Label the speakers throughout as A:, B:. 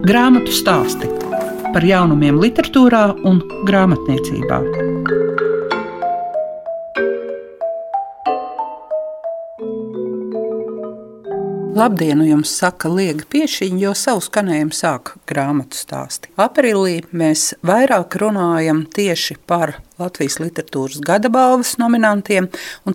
A: Grāmatu stāsti par jaunumiem, literatūrā un grāmatniecībā. Labdien, jums saka Liega Piešiņa, jo savu skanējumu sāk grāmatu stāsti. Aprīlī mēs vairāk runājam tieši par Latvijas literatūras gada balvas nominantiem,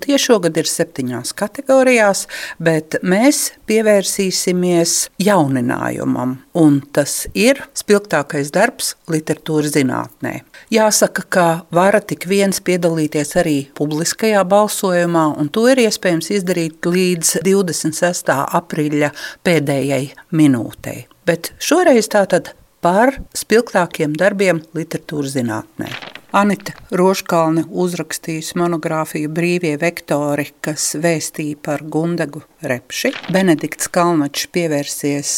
A: tie šogad ir septiņās kategorijās, bet mēs pievērsīsimies jauninājumam, un tas ir spilgtākais darbs literatūras zinātnē. Jāsaka, ka vara tik viens piedalīties arī publiskajā balsojumā, un to ir iespējams izdarīt līdz 26. aprīļa pēdējai minūtei. Bet šoreiz tātad par spilgtākiem darbiem literatūras zinātnē. Anita Roškalne uzrakstījusi monogrāfiju Brīvie vektori, kas vēstīja par Gundegu Repši. Benedikts Kalnačs pievērsies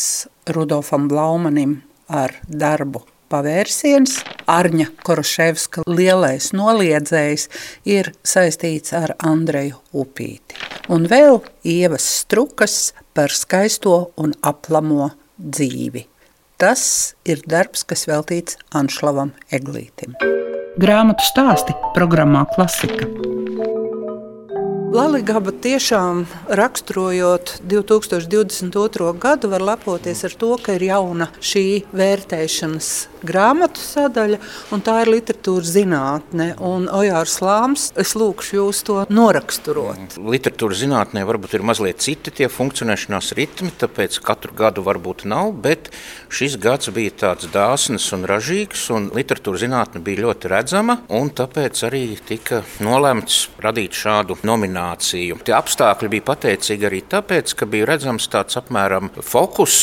A: Rudolfam Blaumanim ar darbu pavērsiens. Arņa Koroševska lielais noliedzējs ir saistīts ar Andreju Upīti. Un vēl Ievas Strukas par skaisto un aplamo dzīvi. Tas ir darbs, kas veltīts Anšlavam Eglītim grāmatu stāsti programmā Klasika. Latvijas tiešām raksturojot 2022. gadu, var lepoties ar to, ka ir jauna šī vērtēšanas grāmatu sadaļa, un tā ir literatūras zinātne. Ojārs Lāms, es lūkšu jūs to noraksturot.
B: Literatūras zinātnē varbūt ir mazliet citi tie funkcionēšanās ritmi, tāpēc katru gadu varbūt nav, bet šis gads bija tāds dāsns un ražīgs, un literatūras zinātne bija ļoti redzama, un tāpēc arī tika nolemts radīt šādu nomināciju. Tie apstākļi bija pateicīgi arī tāpēc, ka bija redzams tāds apmēram fokus,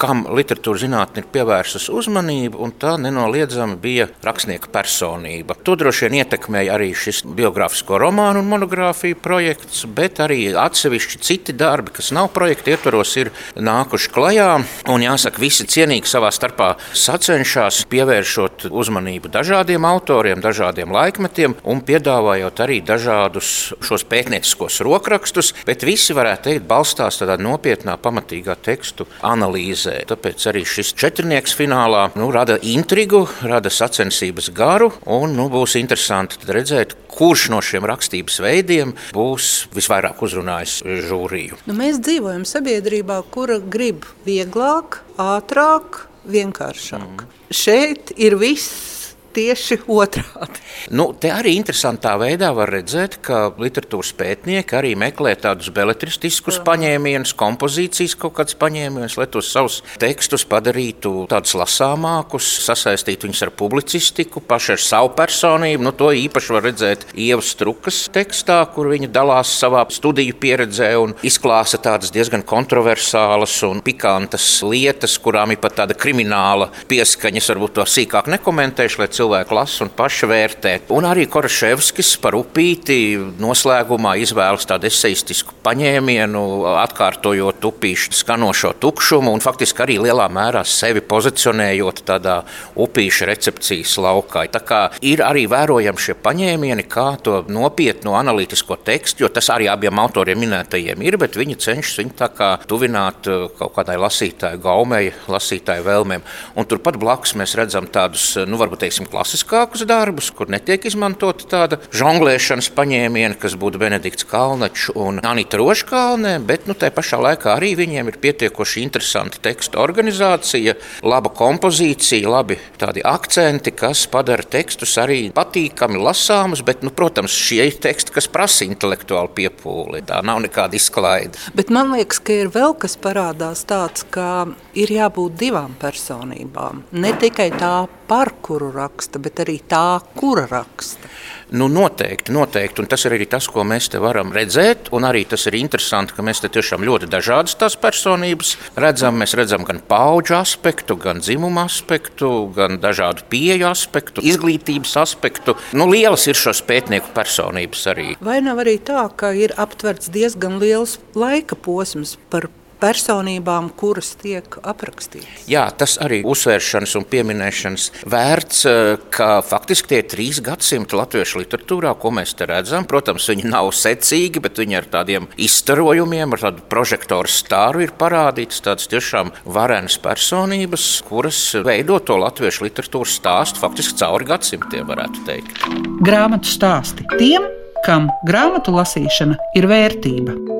B: kam literatūras zinātne ir pievērsus uzmanību, un tā nenoliedzami bija rakstnieka personība. To droši vien ietekmēja arī šis biogrāfisko romānu un monogrāfiju projekts, bet arī atsevišķi citi darbi, kas nav projekta ietvaros, ir nākuši klajā. Un jāsaka, visi cienīgi savā starpā sacenšas, pievēršot uzmanību dažādiem autoriem, dažādiem laikmetiem un piedāvājot arī dažādus šos pētnieciskos rokrakstus, bet visi varētu teikt, balstās tādā nopietnā, pamatīgā tekstu analīzē. Tāpēc arī šis četrnieks finālā nu, rada intrigu, rada sacensības garu, un nu, būs interesanti redzēt, kurš no šiem rakstības veidiem būs visvairāk uzrunājis žūriju.
A: Nu, mēs dzīvojam sabiedrībā, kura grib vieglāk, ātrāk, vienkāršāk. Mm. Šeit ir viss tieši otrādi.
B: Nu, te arī interesantā veidā var redzēt, ka literatūras pētnieki arī meklē tādus beletristiskus Jā. paņēmienus, kompozīcijas kaut kādus paņēmienus, lai tos savus tekstus padarītu tādus lasāmākus, sasaistītu viņus ar publicistiku, pašu ar savu personību. Nu, to īpaši var redzēt Ievas Strukas tekstā, kur viņa dalās savā studiju pieredzē un izklāsta tādas diezgan kontroversālas un pikantas lietas, kurām ir pat tāda krimināla pieskaņa. Es varbūt to sīkāk nekomentēšu, lai cilvēki lasa un paši vērtē. Un arī Koraševskis par upīti noslēgumā izvēlas tādu eseistisku paņēmienu, atkārtojot upīšu skanošo tukšumu un faktiski arī lielā mērā sevi pozicionējot tādā upīša recepcijas laukā. Tā kā ir arī vērojami šie paņēmieni, kā to nopietnu analītisko tekstu, jo tas arī abiem autoriem minētajiem ir, bet viņi cenšas viņu tā kā tuvināt uh, kaut kādai lasītāju gaumei, lasītāju vēlmēm. Un turpat blakus mēs redzam tādus, nu, varbūt teiksim, klasiskākus darbus, kur netiek izmantota tāda žonglēšanas paņēmiena, kas būtu Benedikts Kalnačs un Anita Roškalne, bet nu, tajā pašā laikā arī viņiem ir pietiekoši interesanti tekstu organizācija, laba kompozīcija, labi tādi akcenti, kas padara tekstus arī patīkami lasāmus, bet, nu, protams, šie ir teksti, kas prasa intelektuālu piepūli. Tā nav nekāda izklaide.
A: Bet man liekas, ka ir vēl kas parādās tāds, ka ir jābūt divām personībām. Ne tikai tā par kuru raksta, bet arī tā, kura raksta.
B: Nu, noteikti, noteikti. Un tas ir arī tas, ko mēs te varam redzēt. Un arī tas ir interesanti, ka mēs te tiešām ļoti dažādas tās personības redzam. Mēs redzam gan paudžu aspektu, gan dzimumu aspektu, gan dažādu pieeju aspektu, izglītības aspektu. Nu, lielas ir šos pētnieku personības arī.
A: Vai nav arī tā, ka ir aptverts diezgan liels laika posms par personībām, kuras tiek aprakstītas.
B: Jā, tas arī uzsvēršanas un pieminēšanas vērts, eh, ka faktiski tie trīs gadsimti latviešu literatūrā, ko mēs te redzam. Protams, viņi nav secīgi, bet viņi ar tādiem izstarojumiem, ar tādu prožektoru stāru ir parādītas tādas tiešām varenas personības, kuras veido to latviešu literatūras stāstu faktiski cauri gadsimtiem, varētu teikt.
A: Grāmatu stāsti tiem, kam grāmatu lasīšana ir vērtība.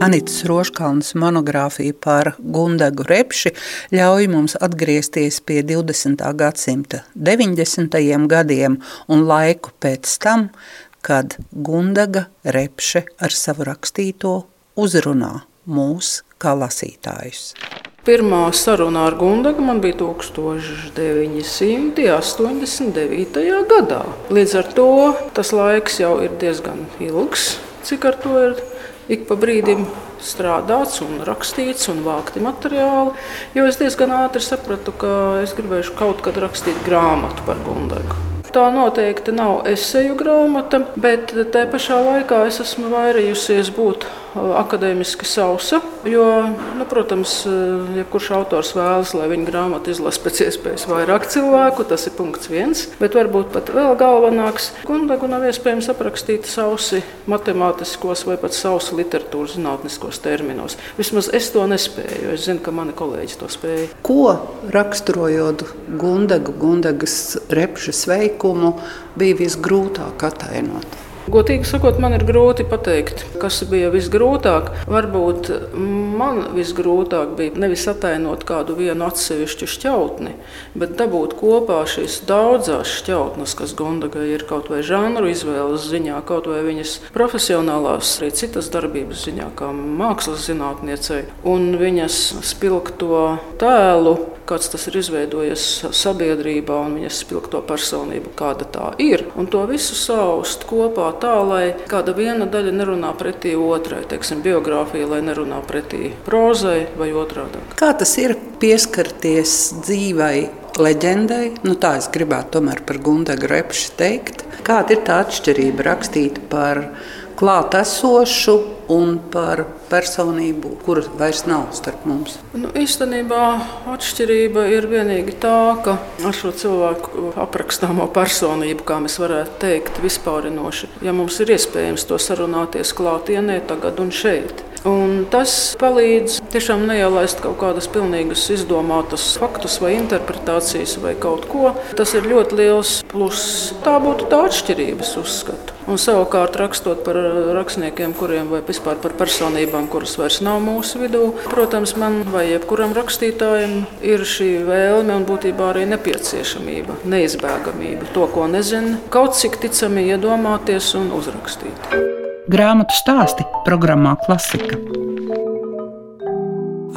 A: Anītas Roškalnas monogrāfija par Gundagu repši ļauj mums atgriezties pie 20. gadsimta 90. gadiem un laiku pēc tam, kad Gundaga repše ar savu rakstīto uzrunā mūs kā lasītājus.
C: Pirmā saruna ar Gundagu man bija 1989. gadā. Līdz ar to tas laiks jau ir diezgan ilgs, cik ar to ir ik pa brīdim strādāts un rakstīts un vākti materiāli. Jo es diezgan ātri sapratu, ka es gribēšu kaut kad rakstīt grāmatu par Gundagu. Tā noteikti nav eseju grāmata, bet tajā pašā laikā es esmu vairījusies būt akadēmiski sausa. Jo, nu, protams, jebkurš autors vēlas, lai viņa grāmata izlasa pēc iespējas vairāk cilvēku. Tas ir punkts viens. Bet varbūt pat vēl galvenāks. Gundagu nav iespējams aprakstīt sausi matemātiskos vai pat sausi literatūras zinātniskos terminos. Vismaz es to nespēju, jo es zinu, ka mani kolēģi to spēja.
A: Ko raksturojot Gundagu, Gundagas repšas veikumu, bija visgrūtāk atainot?
C: Godīgi sakot, man ir grūti pateikt, kas bija visgrūtāk. Varbūt man visgrūtāk bija nevis atainot kādu vienu atsevišķu šķautni, bet dabūt kopā šīs daudzas šķautnes, kas Gondagai ir kaut vai žanru izvēles ziņā, kaut vai viņas profesionālās, arī citas darbības ziņā, kā mākslas zinātniecei, un viņas spilgto tēlu kāds tas ir izveidojies sabiedrībā un viņas spilgto personību, kāda tā ir. Un to visu saust kopā tā, lai kāda viena daļa nerunā pretī otrai, teiksim, biogrāfija, lai nerunā pretī prozai vai otrādi.
A: Kā tas ir pieskarties dzīvai? Leģendai, nu tā es gribētu tomēr par Gundagu Repšu teikt. Kāda ir tā atšķirība rakstīt par klātesošu un par personību, kuras vairs nav starp mums.
C: Nu, īstenībā atšķirība ir vienīgi tā, ka ar šo cilvēku aprakstāmo personību, kā mēs varētu teikt, vispārinoši, ja mums ir iespējams to sarunāties klātienē, tagad un šeit. Un tas palīdz tiešām neielaist kaut kādas pilnīgas izdomātas faktus vai interpretācijas vai kaut ko. Tas ir ļoti liels pluss. Tā būtu tā atšķirības uzskatu. Un savukārt rakstot par rakstniekiem, kuriem vai vispār par personībām, kuras vairs nav mūsu vidū, protams, man vai jebkuram rakstītājam ir šī vēlme un būtībā arī nepieciešamība, neizbēgamība. To, ko nezinu, kaut cik ticami iedomāties un uzrakstīt
A: grāmatu stāsti programmā Klasika.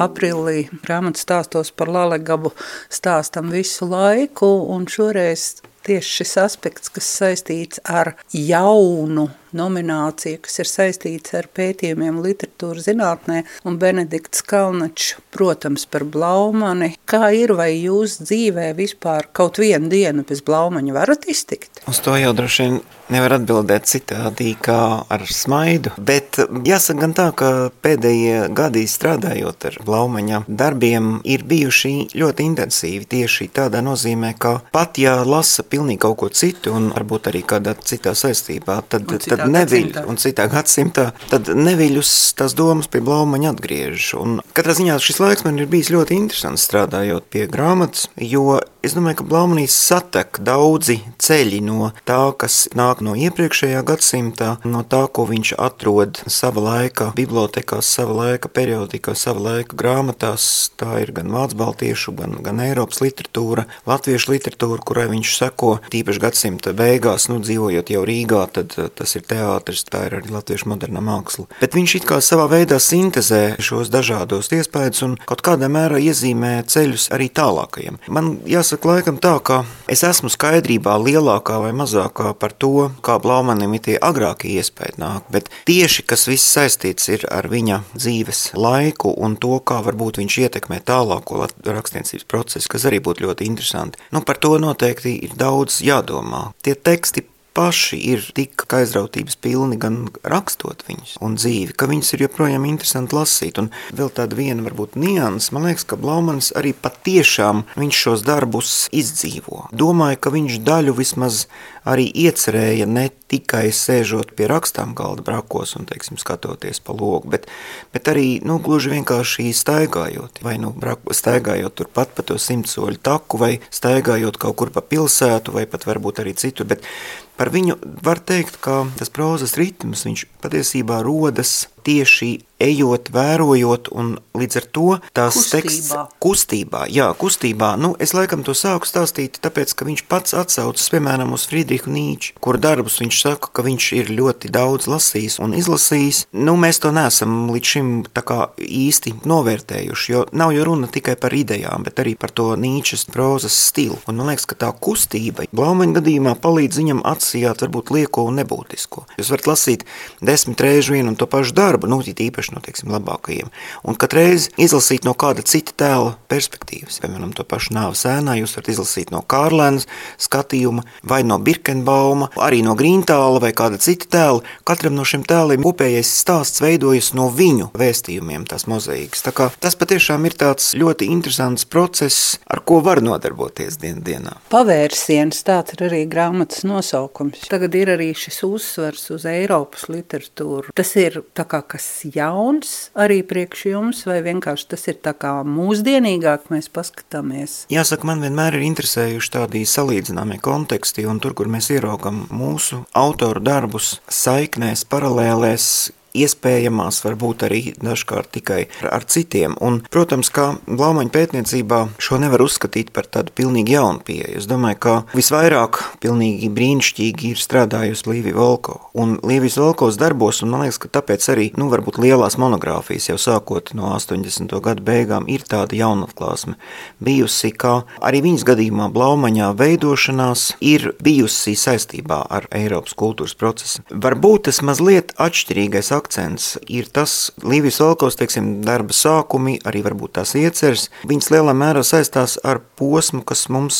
A: Aprīlī grāmatā stāstos par Lalegabu stāstam visu laiku, un šoreiz tieši šis aspekts, kas saistīts ar jaunu nomināciju, kas ir saistīts ar pētījumiem literatūras zinātnē, un Benedikts Kalnačs, protams, par Blaumani. Kā ir, vai jūs dzīvē vispār kaut vienu dienu bez Blaumaņa varat iztikt?
D: Uz to jau droši vien nevar atbildēt citādi kā ar smaidu, bet jāsaka gan tā, ka pēdējie gadi strādājot ar Blaumaņa darbiem ir bijuši ļoti intensīvi tieši tādā nozīmē, ka pat ja lasa pilnīgi kaut ko citu un varbūt arī kādā citā saistībā, tad, tad neviļ, un citā gadsimtā, tad neviļus tās domas pie Blaumaņa atgriež. Un katrā ziņā šis laiks man ir bijis ļoti interesants strādājot pie grāmatas, jo Es domāju, ka Blaumanī satek daudzi ceļi no tā, kas nāk no iepriekšējā gadsimta, no tā, ko viņš atrod sava laika bibliotekās, sava laika periodikā, sava laika grāmatās. Tā ir gan vācu baltiešu, gan, gan Eiropas literatūra, latviešu literatūra, kurai viņš seko tīpaši gadsimta beigās, nu dzīvojot jau Rīgā, tad tas ir teātris, tā ir arī latviešu modernā māksla. Bet viņš it kā savā veidā sintezē šos dažādos iespējas un kaut kādā mērā iezīmē ceļus arī tālākajiem. Man jāsaka laikam tā, ka es esmu skaidrībā lielākā vai mazākā par to, kā Blaumanim ir tie agrākie iespēja nāk, bet tieši, kas viss saistīts ir ar viņa dzīves laiku un to, kā varbūt viņš ietekmē tālāko rakstniecības procesu, kas arī būtu ļoti interesanti. Nu, par to noteikti ir daudz jādomā. Tie teksti paši ir tik aizrautības pilni gan rakstot viņus un dzīvi, ka viņus ir joprojām interesanti lasīt. Un vēl tāda viena varbūt nianses, man liekas, ka Blaumans arī patiešām viņš šos darbus izdzīvo. Domāju, ka viņš daļu vismaz arī iecerēja ne tikai sēžot pie rakstām galda brakos un, teiksim, skatoties pa logu, bet, bet arī, nu, gluži vienkārši staigājot, vai, nu, braku, staigājot turpat pa to simtsoļu taku, vai staigājot kaut kur pa pilsētu, vai pat varbūt arī citur, bet par viņu var teikt, ka tas prozas ritms, viņš patiesībā rodas tieši ejot, vērojot, un līdz ar to tās
A: Kustībā.
D: teksts kustībā, jā, kustībā, nu, es laikam to sāku stāstīt, tāpēc, ka viņš pats atsaucas, piemēram, uz Friedrihu Nīču, kur darbus viņš saka, ka viņš ir ļoti daudz lasījis un izlasījis. Nu, mēs to neesam līdz šim tā kā īsti novērtējuši, jo nav jau runa tikai par idejām, bet arī par to Nīčas prozas stilu. Un man liekas, ka tā kustība Blaumaņa gadījumā palīdz viņam atsijāt varbūt lieko un nebūtisko. Jūs varat lasīt desmit reižu vienu un to pašu darbu, nu, īpaši no, teiksim, labākajiem. Un katreiz izlasīt no kāda cita tēla perspektīvas. Piemēram, to pašu nāves ēnā jūs varat izlasīt no Kārlēnas skatījuma, vai no Birkenbauma, arī no Grīntāla vai kāda cita tēla. Katram no šiem tēliem kopējais stāsts veidojas no viņu vēstījumiem, tās mozaīkas. Tā kā tas patiešām ir tāds ļoti interesants process, ar ko var nodarboties dien dienā.
A: Pavērsiens, tāds ir arī grāmatas nosaukums. Tagad ir arī šis uzsvars uz Eiropas literatūru. Tas ir tā kā kas jauns arī priekš jums, vai vienkārši tas ir tā kā mūsdienīgāk mēs paskatāmies?
D: Jāsaka, man vienmēr ir interesējuši tādi salīdzināmie konteksti, un tur, kur mēs ieraugam mūsu autoru darbus saiknēs, paralēlēs, iespējamās, varbūt arī dažkārt tikai ar citiem. Un, protams, kā Blaumaņa pētniecībā šo nevar uzskatīt par tādu pilnīgi jaunu pieeju. Es domāju, ka visvairāk pilnīgi brīnišķīgi ir strādājusi Līvija Volko. Un Līvijas Volkovs darbos, un man liekas, ka tāpēc arī, nu, varbūt lielās monogrāfijas jau sākot no 80. gadu beigām ir tāda jaunatklāsme bijusi, ka arī viņas gadījumā Blaumaņā veidošanās ir bijusi saistībā ar Eiropas kultūras procesu. Varbūt tas mazliet atšķirīgais akcents ir tas Līvijas Valkos, teiksim, darba sākumi, arī varbūt tās ieceres, viņas lielā mērā saistās ar posmu, kas mums,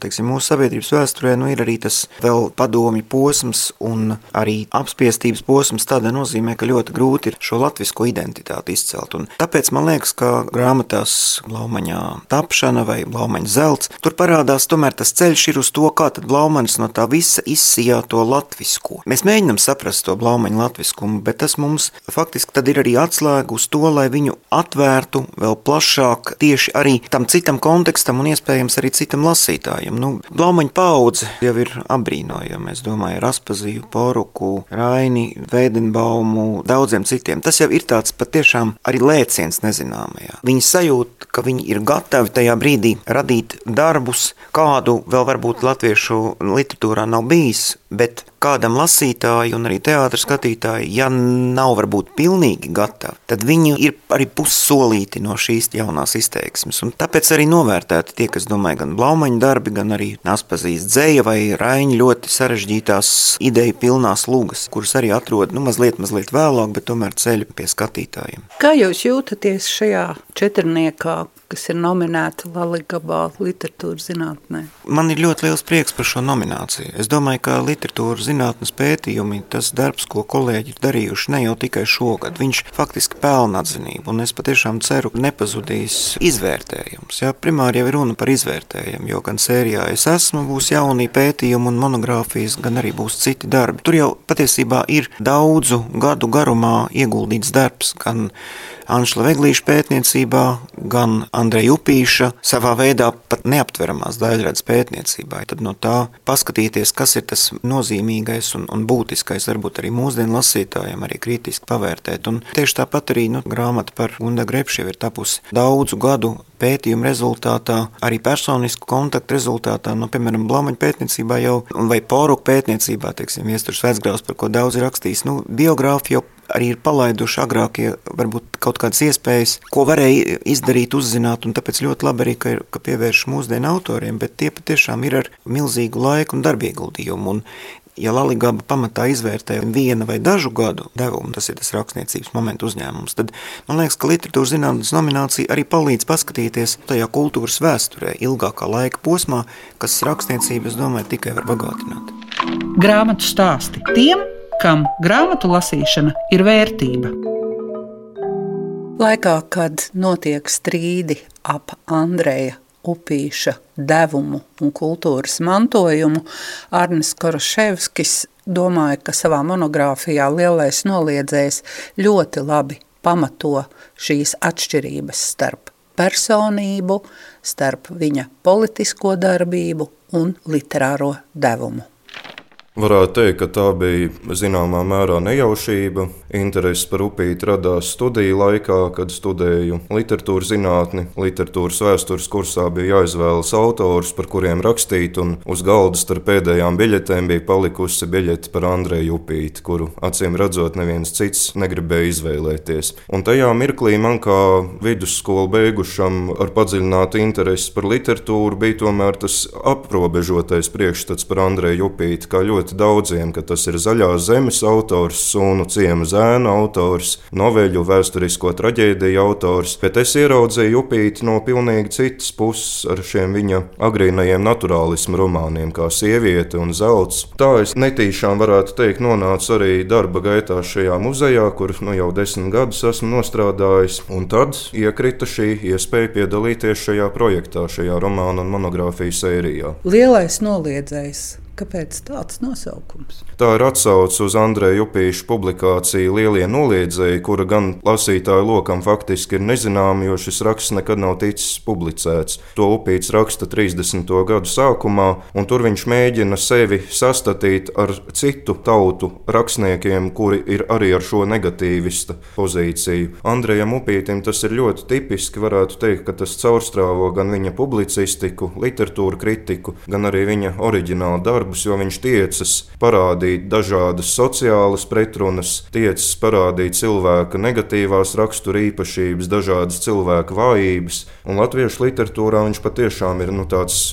D: teiksim, mūsu sabiedrības vēsturē, nu ir arī tas vēl padomi posms un arī apspiestības posms tādā nozīmē, ka ļoti grūti ir šo latvisko identitāti izcelt. Un tāpēc man liekas, ka grāmatās Blaumaņā tapšana vai Blaumaņa zelts, tur parādās tomēr tas ceļš ir uz to, kā tad Blaumanis no tā visa izsijā to latvisko. Mēs mēģinam saprast to Blaumaņa latviskumu, bet tas mums faktiski tad ir arī atslēga uz to, lai viņu atvērtu vēl plašāk tieši arī tam citam kontekstam un iespējams arī citam lasītājam. Nu, Blaumaņa paudze jau ir apbrīnojama, es domāju, Raspaziju, Poruku, Raini, Veidenbaumu, daudziem citiem. Tas jau ir tāds patiešām arī lēciens nezināmajā. Viņi sajūt, ka viņi ir gatavi tajā brīdī radīt darbus, kādu vēl varbūt latviešu literatūrā nav bijis, bet kādam lasītājam un arī teātris skatītājai, ja nav varbūt pilnīgi gatavi, tad viņi ir arī pussolīti no šīs jaunās izteiksmes. Un tāpēc arī novērtēti tie, kas domāja gan Blaumaņa darbi, gan arī Naspazīs dzēja vai Raiņa ļoti sarežģītās ideju pilnās lūgas, kuras arī atrod nu, mazliet, mazliet vēlāk, bet tomēr ceļu pie skatītājiem.
A: Kā jūs jūtaties šajā četrniekā, kas ir nominēta Laligabā literatūras zinātnē?
D: Man ir ļoti liels prieks par šo nomināciju. Es domāju, ka literatūras zinātnes pētījumi, tas darbs, ko kolēģi ir darījuši ne jau tikai šogad, viņš faktiski pelna atzinību, un es patiešām ceru, ka nepazudīs izvērtējums. Ja? Primāri jau ir runa par izvērtējumu, jo gan sērijā es esmu, būs jaunie pētījumi un monogrāfijas, gan arī būs citi darbi. Tur jau patiesībā ir daudzu gadu garumā ieguldīts darbs, gan Anšla Veglīša pētniecībā, gan Andreja Upīša savā veidā pat neaptveramās daļradas pētniecībā. Tad no tā paskatīties, kas ir tas nozīmīgais un, un būtiskais, varbūt arī mūsdienu lasītājiem arī kritiski pavērtēt. Un tieši tāpat arī nu, grāmata par Gunda Grepšievu ir tapusi daudzu gadu pētījumu rezultātā, arī personisku kontaktu rezultātā, nu, piemēram, Blaumaņa pētniecībā jau, vai Poruka pētniecībā, teiksim, Viesturs Vecgrāvs, par ko daudz ir rakstījis, nu, biogrāfi jau arī ir palaiduši agrākie varbūt kaut kādas iespējas, ko varēja izdarīt, uzzināt, un tāpēc ļoti labi arī, ka, ir, ka pievērš mūsdienu autoriem, bet tie patiešām ir ar milzīgu laiku un darbieguldījumu, un ja Laligaba pamatā izvērtē viena vai dažu gadu devumu, tas ir tas rakstniecības momentu uzņēmums, tad man liekas, ka literatūras zinātnes nominācija arī palīdz paskatīties tajā kultūras vēsturē ilgākā laika posmā, kas rakstniecību, es domāju, tikai var bagātināt.
A: Grāmatu stāsti tiem, kam grāmatu lasīšana ir vērtība. Laikā, kad notiek strīdi ap Andreja upīša devumu un kultūras mantojumu, Arnis Koroševskis domāja, ka savā monogrāfijā Lielais noliedzējs ļoti labi pamato šīs atšķirības starp personību, starp viņa politisko darbību un literāro devumu.
E: Varētu teikt, ka tā bija zināmā mērā nejaušība. Interesi par upīti radās studiju laikā, kad studēju literatūras zinātni. Literatūras vēstures kursā bija jāizvēlas autors, par kuriem rakstīt, un uz galda starp pēdējām biļetēm bija palikusi biļete par Andreju Upīti, kuru acīm redzot neviens cits negribēja izvēlēties. Un tajā mirklī man kā vidusskolu beigušam ar padziļinātu interesi par literatūru bija tomēr tas aprobežotais priekšstats par Andreju Upīti kā ļoti ļoti daudziem, ka tas ir zaļās zemes autors, sunu ciema zēna autors, noveļu vēsturisko traģēdiju autors, bet es ieraudzīju upīti no pilnīgi citas puses ar šiem viņa agrīnajiem naturālismu romāniem, kā sieviete un zelts. Tā es netīšām varētu teikt, nonācu arī darba gaitā šajā muzejā, kur nu, jau desmit gadus esmu nostrādājis, un tad iekrita šī iespēja piedalīties šajā projektā, šajā romāna un monogrāfijas sērijā.
A: Lielais noliedzējs. Kāpēc tāds nosaukums?
E: Tā ir atsauce uz Andreja Upīša publikāciju Lielie noliedzēji, kura gan lasītāju lokam faktiski ir nezināma, jo šis raksts nekad nav ticis publicēts. To Upīts raksta 30. gadu sākumā, un tur viņš mēģina sevi sastatīt ar citu tautu rakstniekiem, kuri ir arī ar šo negatīvista pozīciju. Andrejam Upītam tas ir ļoti tipiski, varētu teikt, ka tas caurstrāvo gan viņa publicistiku, literatūru kritiku, gan arī viņa oriģinālu darbu darbus, jo viņš tiecas parādīt dažādas sociālas pretrunas, tiecas parādīt cilvēka negatīvās rakstura īpašības, dažādas cilvēka vājības. Un latviešu literatūrā viņš patiešām ir nu,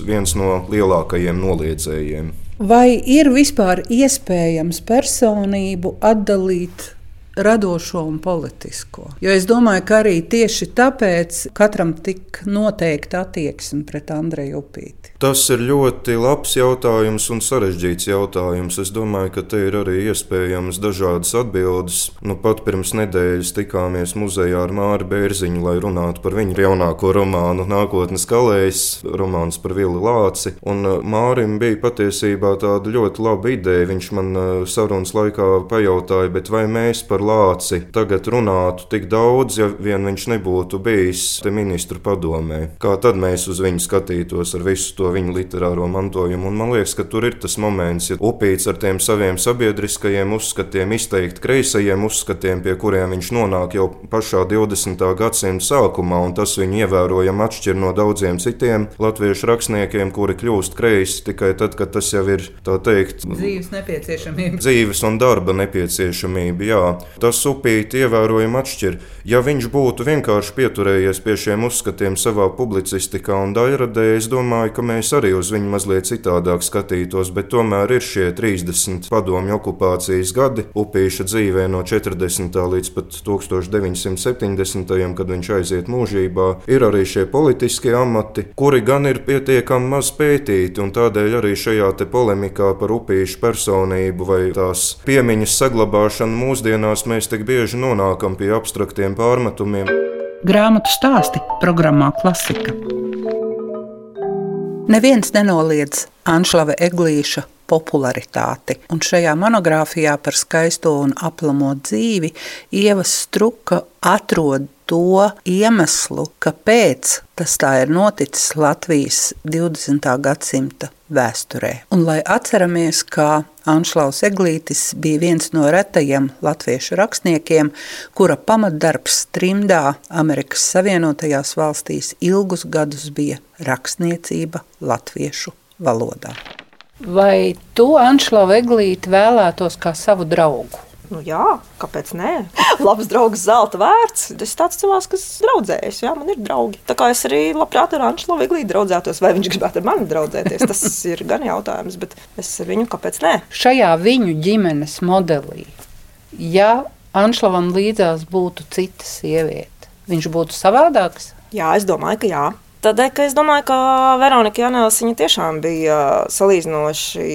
E: viens no lielākajiem noliedzējiem.
A: Vai ir vispār iespējams personību atdalīt radošo un politisko. Jo es domāju, ka arī tieši tāpēc katram tik noteikta attieksme pret Andreju Upīti.
E: Tas ir ļoti labs jautājums un sarežģīts jautājums. Es domāju, ka te ir arī iespējamas dažādas atbildes. Nu, pat pirms nedēļas tikāmies muzejā ar Māru Bērziņu, lai runātu par viņa jaunāko romānu Nākotnes kalējs, romāns par Vili Lāci. Un uh, Mārim bija patiesībā tāda ļoti laba ideja. Viņš man uh, sarunas laikā pajautāja, vai mēs par Lāci tagad runātu tik daudz, ja vien viņš nebūtu bijis ministru padomē. Kā tad mēs uz viņu skatītos ar visu to viņa literāro mantojumu. Un man liekas, ka tur ir tas moments, ja upīts ar tiem saviem sabiedriskajiem uzskatiem, izteikti kreisajiem uzskatiem, pie kuriem viņš nonāk jau pašā 20. gadsimta sākumā, un tas viņu ievērojami atšķir no daudziem citiem latviešu rakstniekiem, kuri kļūst kreisi tikai tad, kad tas jau ir tā teikt
A: dzīves nepieciešamība.
E: Dzīves un darba nepieciešamība, jā. Tas upīti ievērojami atšķir. Ja viņš būtu vienkārši pieturējies pie šiem uzskatiem savā publicistikā un daļradē, es domāju, ka mēs arī uz viņu mazliet citādāk skatītos, bet tomēr ir šie 30 padomju okupācijas gadi upīša dzīvē no 40. līdz pat 1970. kad viņš aiziet mūžībā. Ir arī šie politiskie amati, kuri gan ir pietiekami maz pētīti, un tādēļ arī šajā polemikā par upīšu personību vai tās piemiņas saglabāšanu mūsdienās mēs tik bieži nonākam pie abstraktiem pārmetumiem.
A: Grāmatu stāsti programmā Klasika. Neviens nenoliedz Anšlava Eglīša popularitāti. Un šajā monogrāfijā par skaisto un aplamo dzīvi Ieva Struka atrod to iemeslu, kāpēc tas tā ir noticis Latvijas 20. gadsimta vēsturē. Un lai atceramies, ka Anšlaus Eglītis bija viens no retajiem latviešu rakstniekiem, kura pamatdarbs trimdā Amerikas Savienotajās valstīs ilgus gadus bija rakstniecība latviešu valodā. Vai tu, Anšlau Eglīti, vēlētos kā savu draugu?
F: Nu, jā, kāpēc nē? Labs draugs, zelta vērts. Es tāds cilvēks, kas draudzējas. Jā, man ir draugi. Tā kā es arī labprāt ar Anšlu Viglīdu draudzētos, vai viņš gribētu ar mani draudzēties. Tas ir gan jautājums, bet es ar viņu kāpēc nē?
A: Šajā viņu ģimenes modelī, ja Anšlavam līdzās būtu cita sieviete, viņš būtu savādāks?
F: Jā, es domāju, ka jā. Tādēļ, ka es domāju, ka Veronika Janēlis tiešām bija salīdzinoši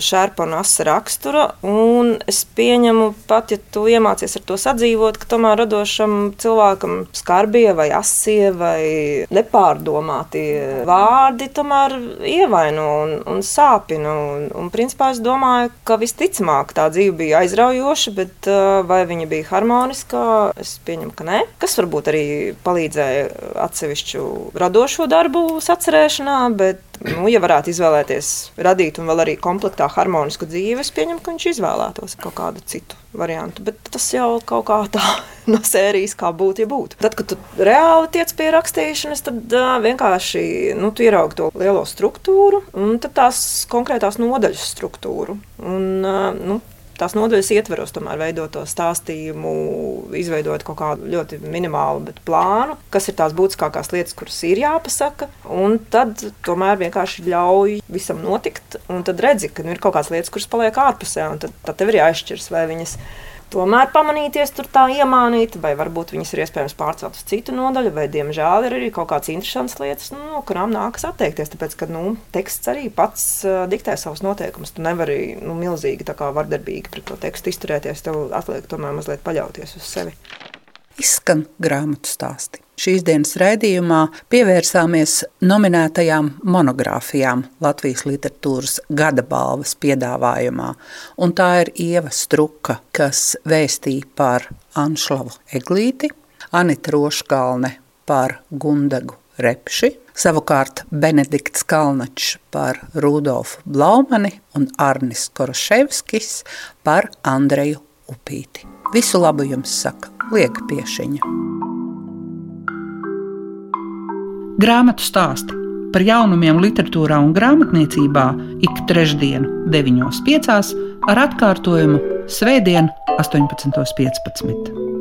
F: šērpa un asa rakstura. Un es pieņemu, pat ja tu iemācies ar to sadzīvot, ka tomēr radošam cilvēkam skarbie vai asie vai nepārdomātie vārdi tomēr ievaino un, un sāpina. Un, un principā es domāju, ka visticamāk tā dzīve bija aizraujoša, bet vai viņa bija harmoniska, es pieņemu, ka nē. Kas varbūt arī palīdzēja atsevišķu radošo darbu sacerēšanā, bet, nu, ja varētu izvēlēties radīt un vēl arī komplektā harmonisku dzīvi, es pieņemu, ka viņš izvēlētos kaut kādu citu variantu. Bet tas jau kaut kā tā no sērijas, kā būtu, ja būtu. Tad, kad tu reāli tiec pie rakstīšanas, tad uh, vienkārši nu, tu ieraugi to lielo struktūru un tās konkrētās nodaļas struktūru. Un, uh, nu, tās nodaļas ietveros, tomēr veidot to stāstījumu, izveidot kaut kādu ļoti minimālu plānu, kas ir tās būtiskākās lietas, kuras ir jāpasaka. Un tad tomēr vienkārši ļauj visam notikt, un tad redzi, ka nu, ir kaut kādas lietas, kuras paliek ārpusē, un tad, tad tev ir jāizšķirs, vai viņas ir tomēr pamanīties tur tā iemānīt, vai varbūt viņas ir iespējams pārcelt uz citu nodaļu, vai diemžēl ir arī kaut kādas interesantas lietas, nu, no kurām nākas atteikties. Tāpēc, ka nu, teksts arī pats uh, diktē savus noteikumus. Tu nevari nu, milzīgi vardarbīgi pret to tekstu izturēties. Tev atliek tomēr mazliet paļauties uz sevi
A: izskan grāmatu stāsti. Šīs dienas raidījumā pievērsāmies nominētajām monogrāfijām Latvijas literatūras gada balvas piedāvājumā. Un tā ir Ieva Struka, kas vēstīja par Anšlavu Eglīti, Anita Roškalne par Gundagu Repši, savukārt Benedikts Kalnačs par Rudolfu Blaumani un Arnis Koroševskis par Andreju Upīti. Visu labu jums saka Liega Piešiņa. Grāmatu stāsti par jaunumiem literatūrā un grāmatniecībā ik trešdienu, 9.5. ar atkārtojumu Svētdien, 18.15.